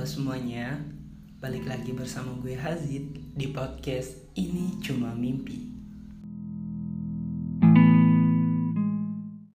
Halo semuanya, balik lagi bersama gue Hazid di podcast Ini Cuma Mimpi.